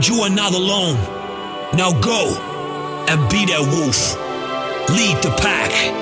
but you are not alone. Now go and be that wolf. Lead the pack.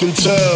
Fucking tell.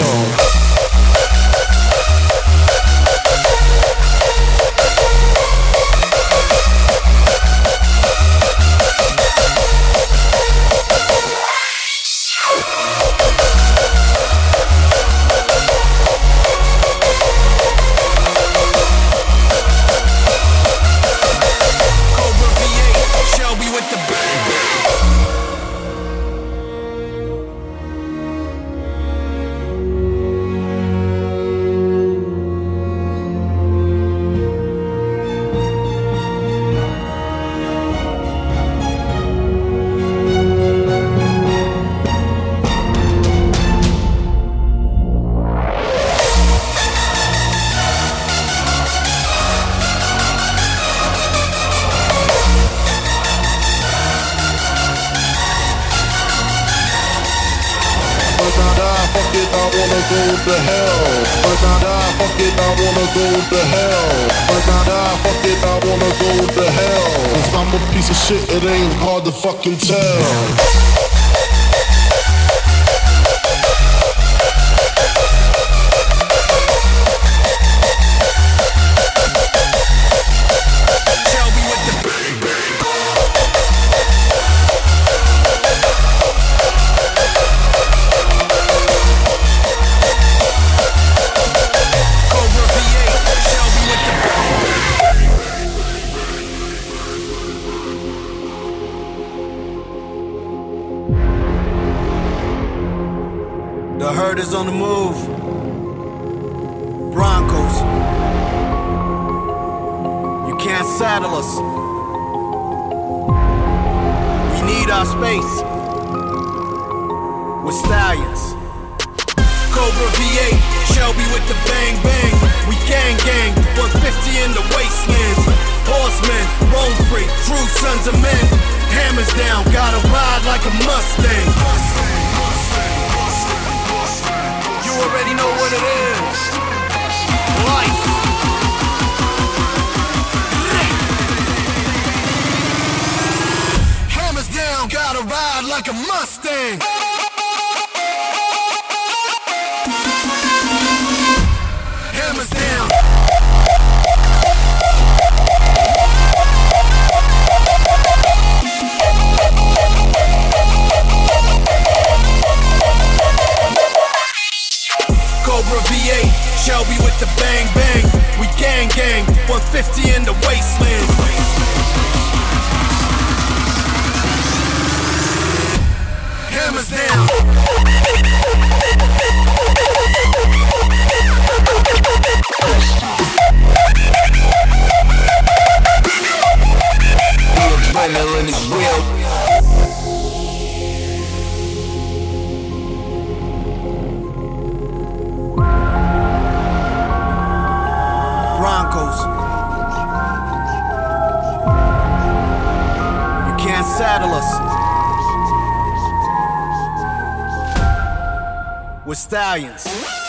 Move. Broncos. You can't saddle us. We need our space. We're stallions. Cobra V8, Shelby with the bang bang. We gang gang, 150 in the wastelands. Horsemen, roam free, true sons of men. Hammers down, gotta ride like a Mustang already know what it is. Life. Hammers down, gotta ride like a Mustang. Shelby with the bang bang. We gang gang, 150 in the wasteland. Hammers down. adrenaline is real. We're stallions.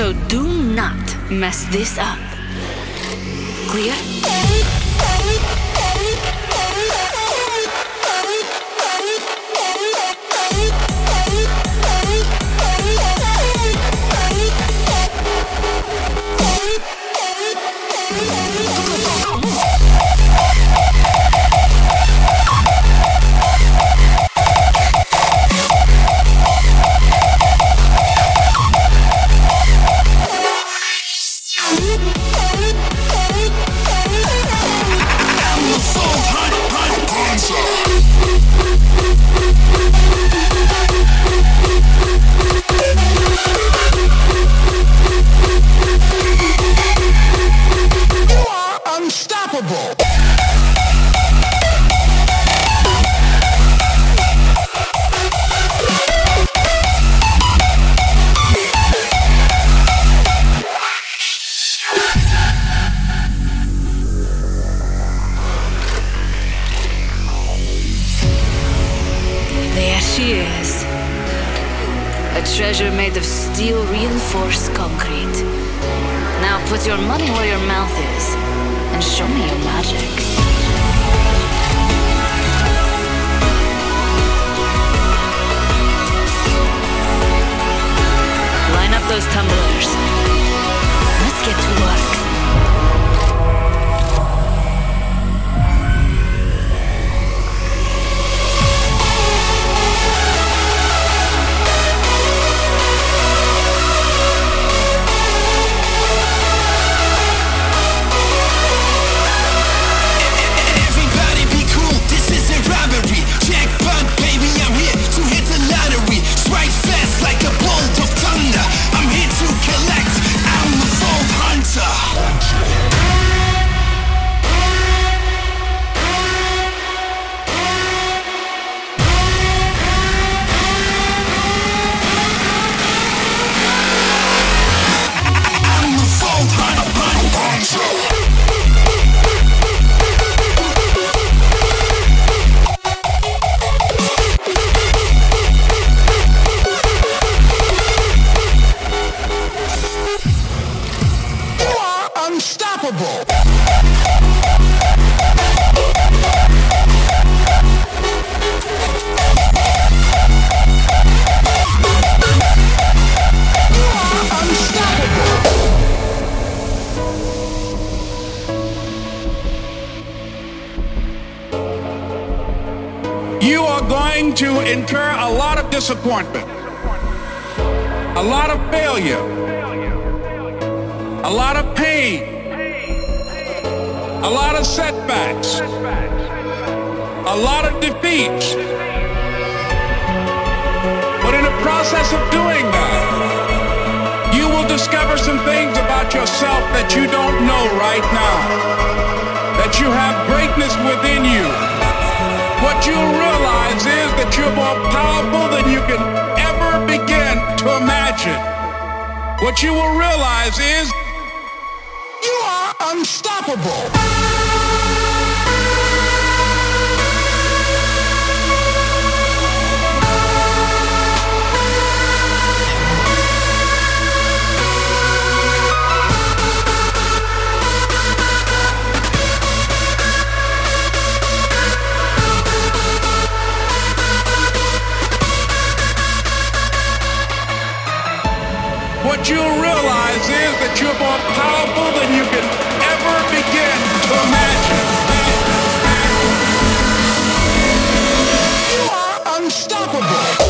So do not mess this up. Clear? Disappointment, a lot of failure, a lot of pain, a lot of setbacks, a lot of defeats. But in the process of doing that, you will discover some things about yourself that you don't know right now. That you have greatness within you. What you'll realize is that you're more powerful than you can ever begin to imagine. What you will realize is you are unstoppable. What you'll realize is that you're more powerful than you can ever begin to imagine. You are unstoppable.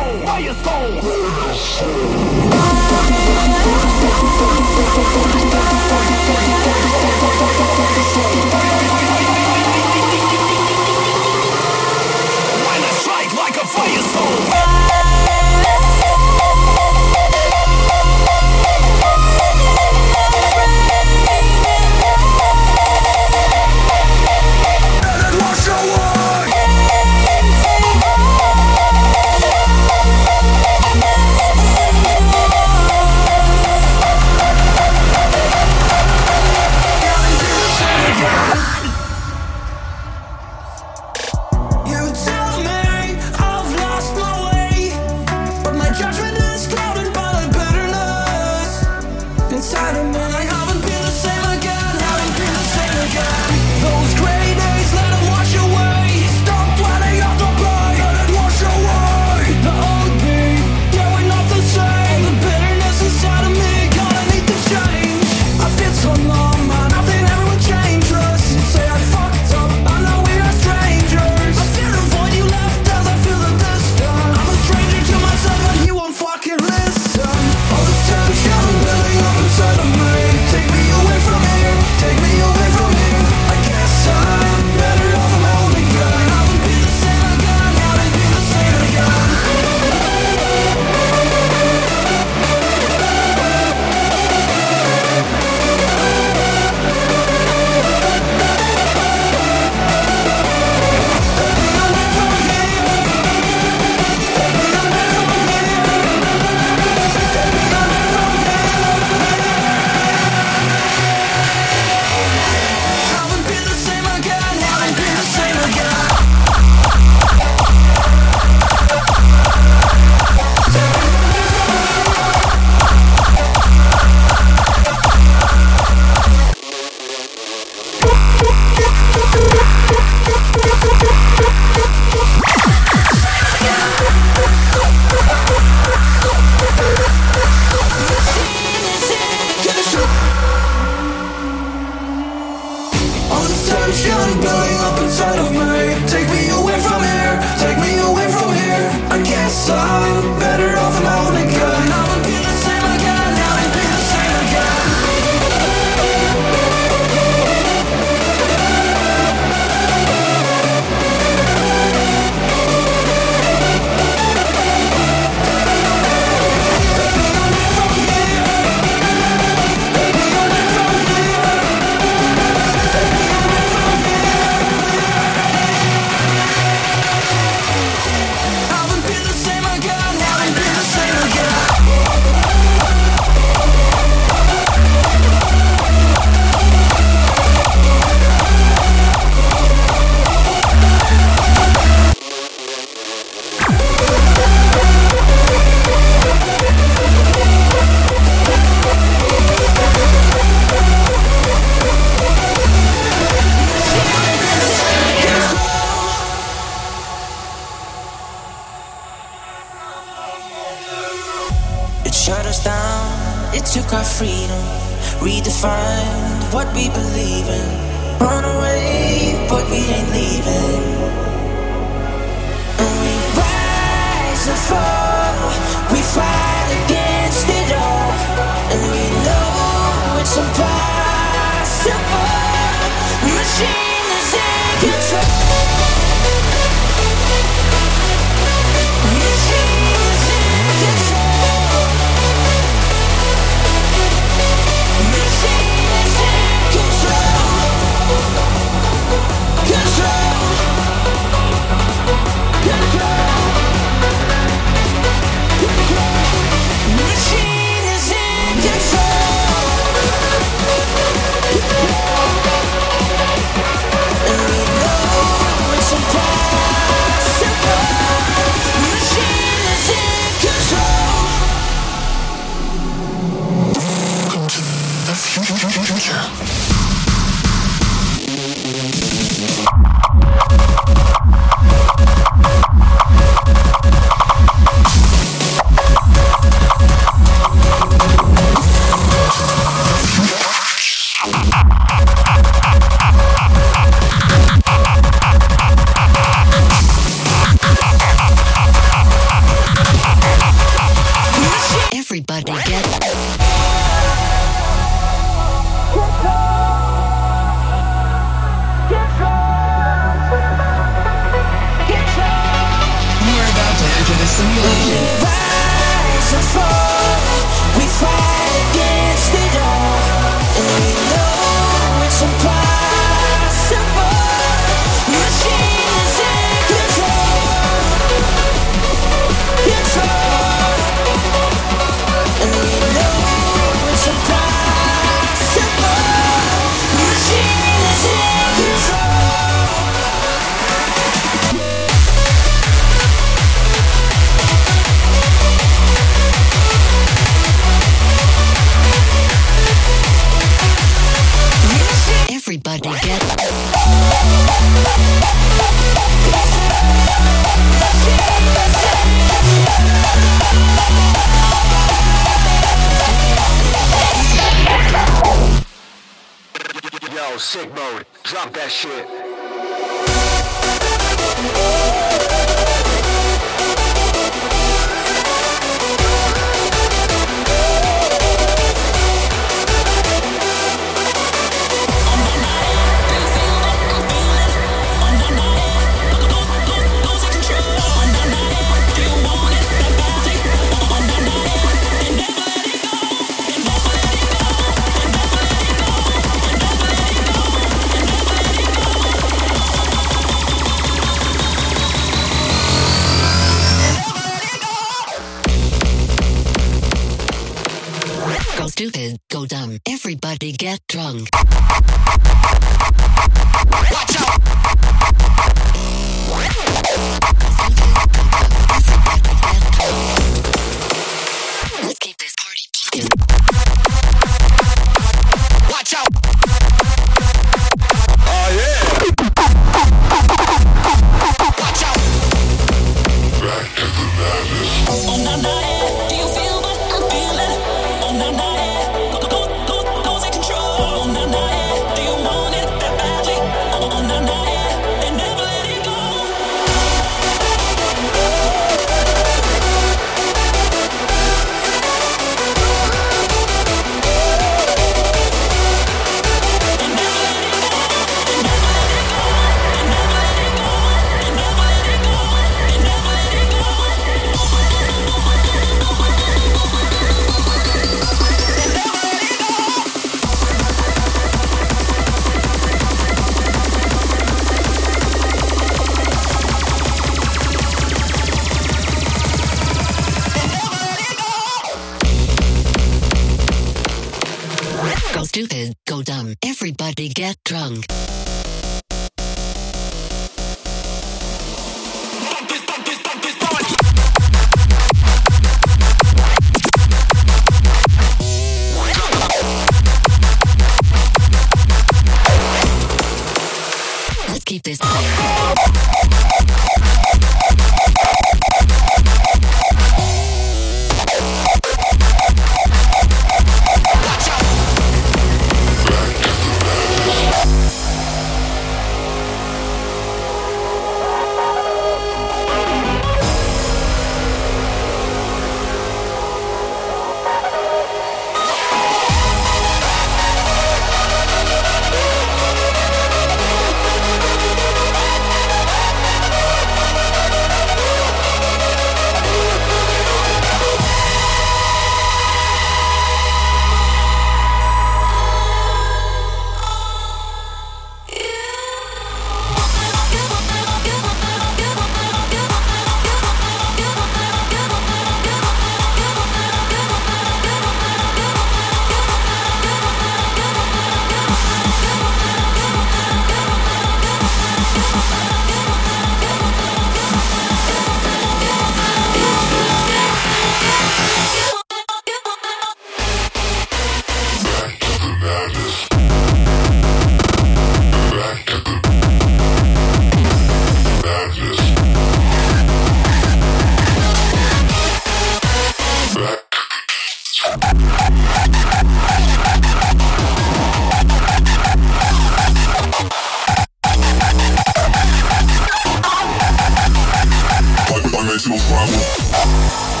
No problem.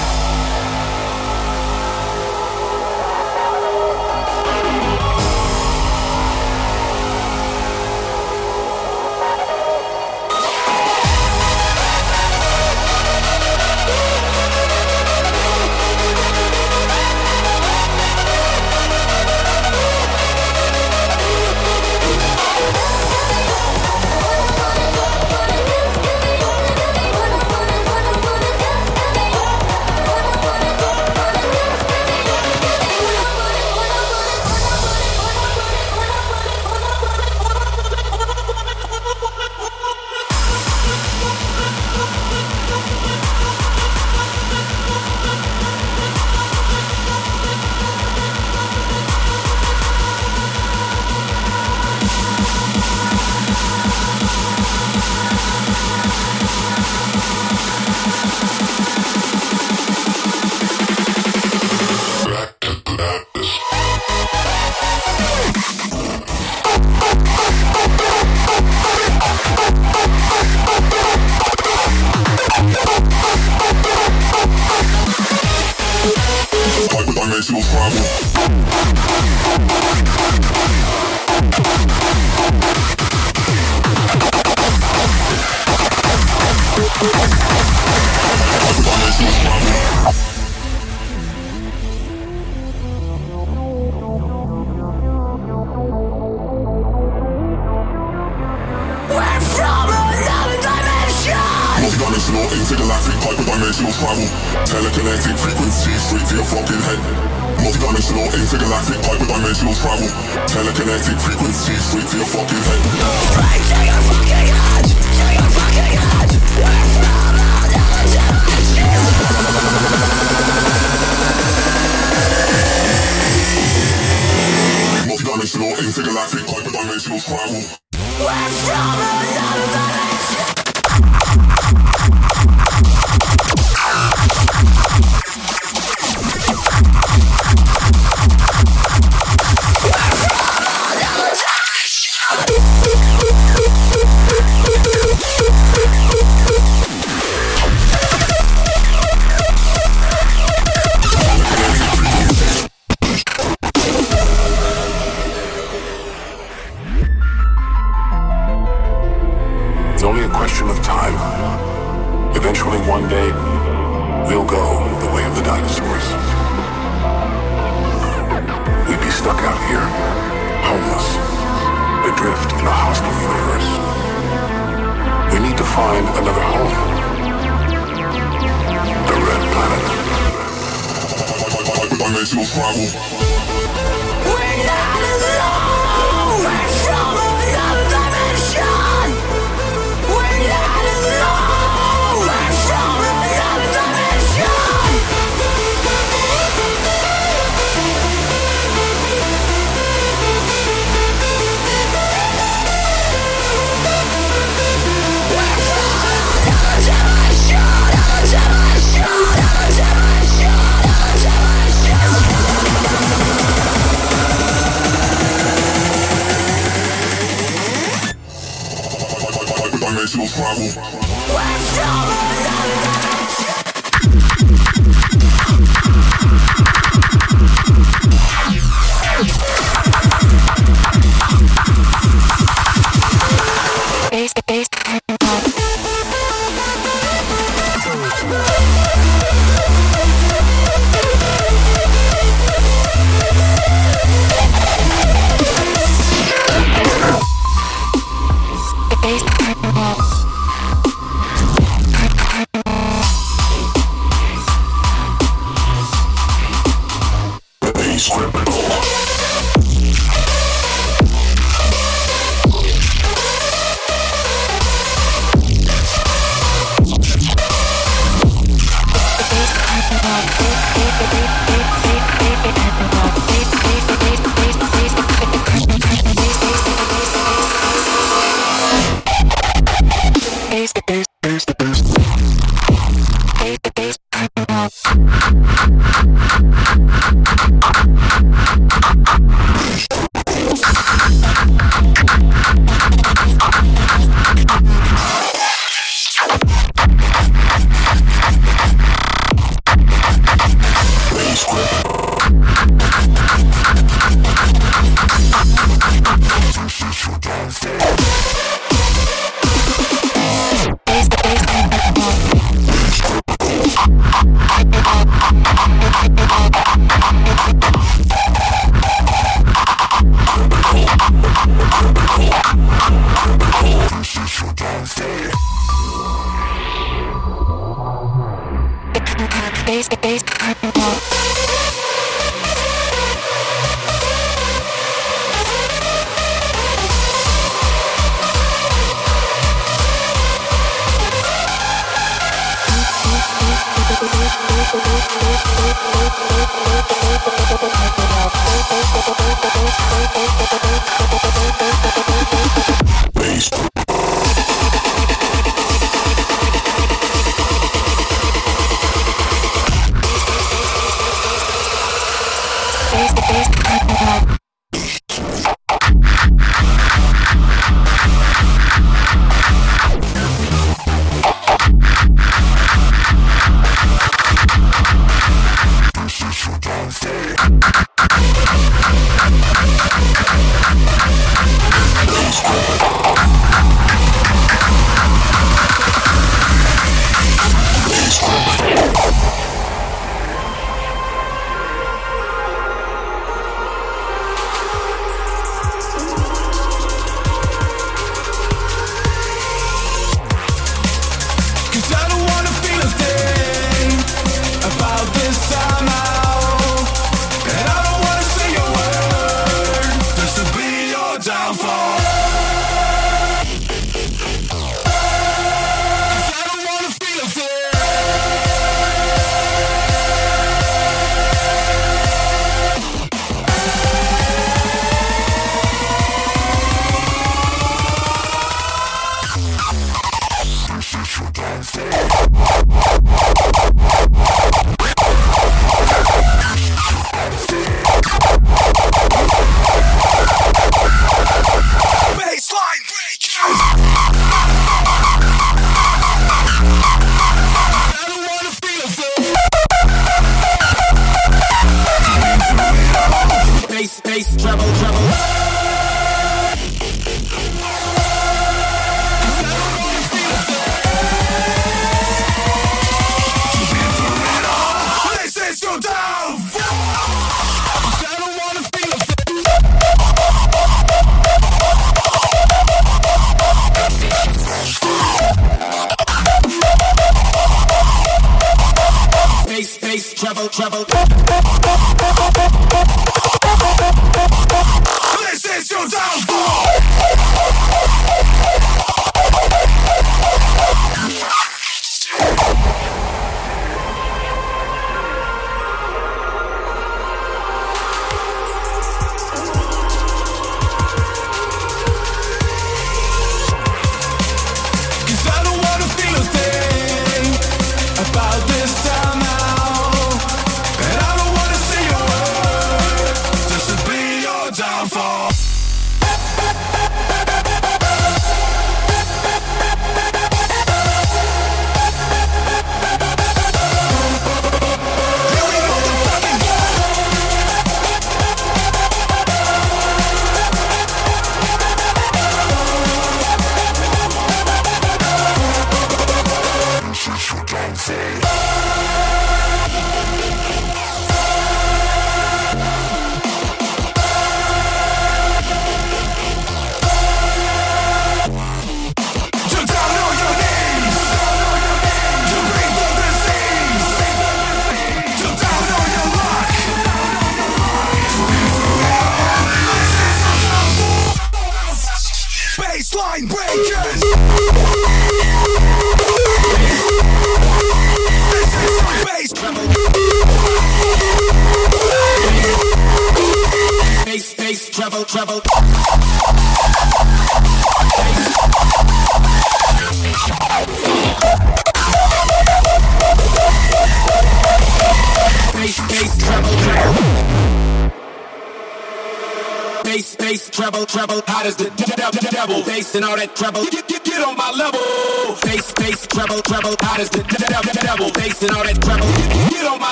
time. Eventually, one day, we'll go the way of the dinosaurs. We'd be stuck out here, homeless, adrift in a hostile universe. We need to find another home. The Red Planet. We're not alone! International Tribal. West trouble, trouble.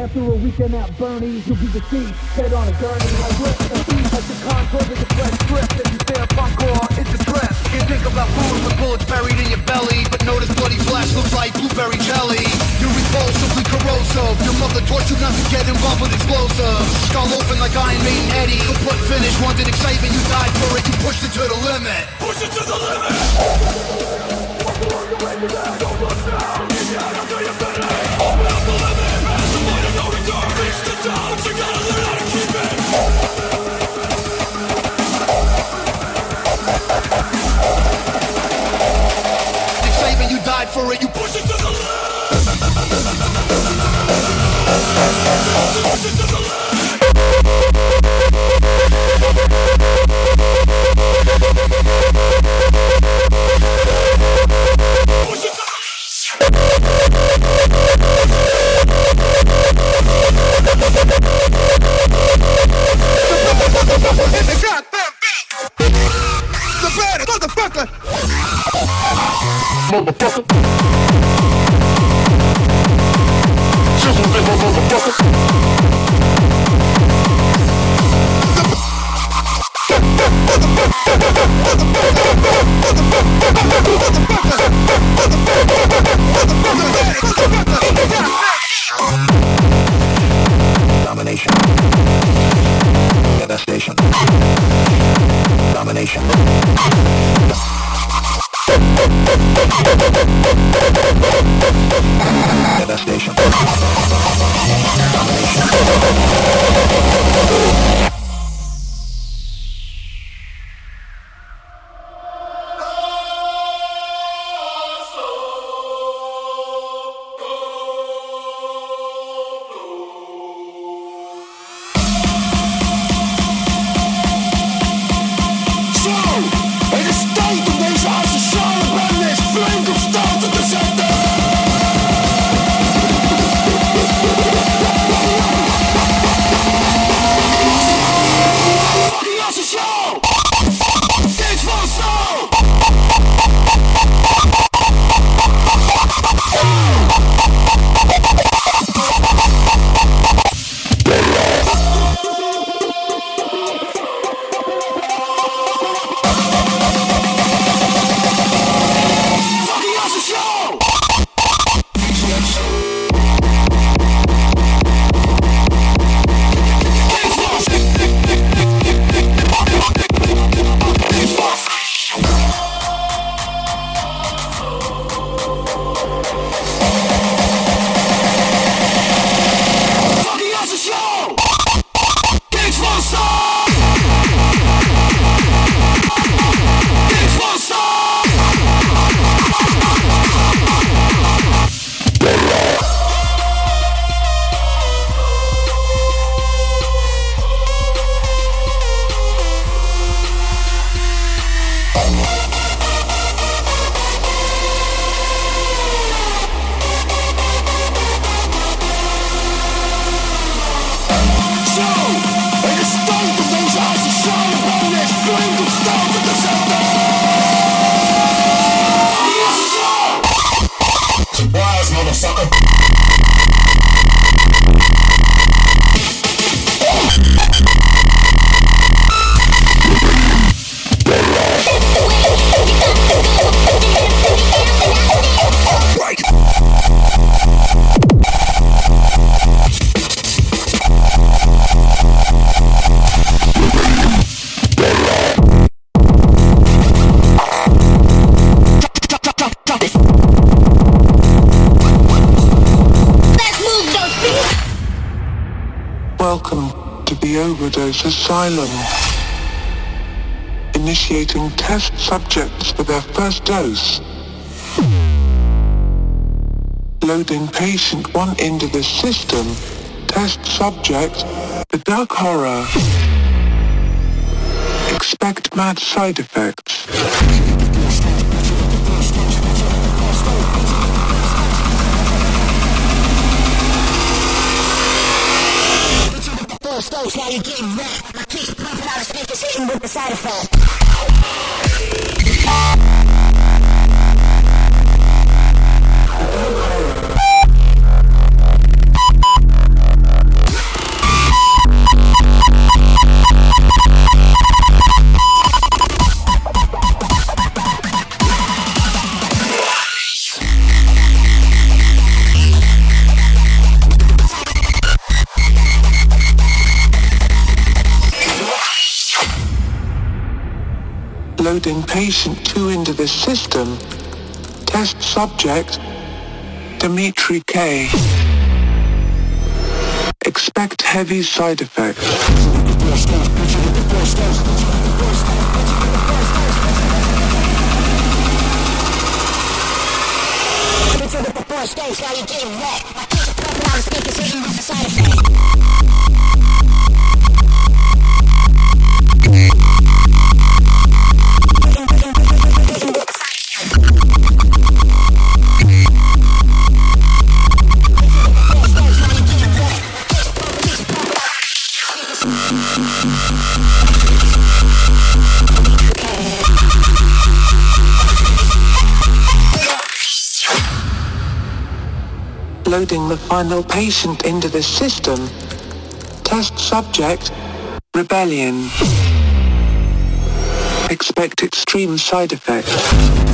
After a weekend at Bernie's, you'll be deceived, head on a gurney. First dose. Loading patient one into the system. Test subject, the dark horror. Expect mad side effects. Now you're out a speakers hitting with the side effect. Loading patient 2 into the system. Test subject, Dimitri K. Expect heavy side effects. Loading the final patient into the system. Test subject, Rebelion. Expect extreme side effects.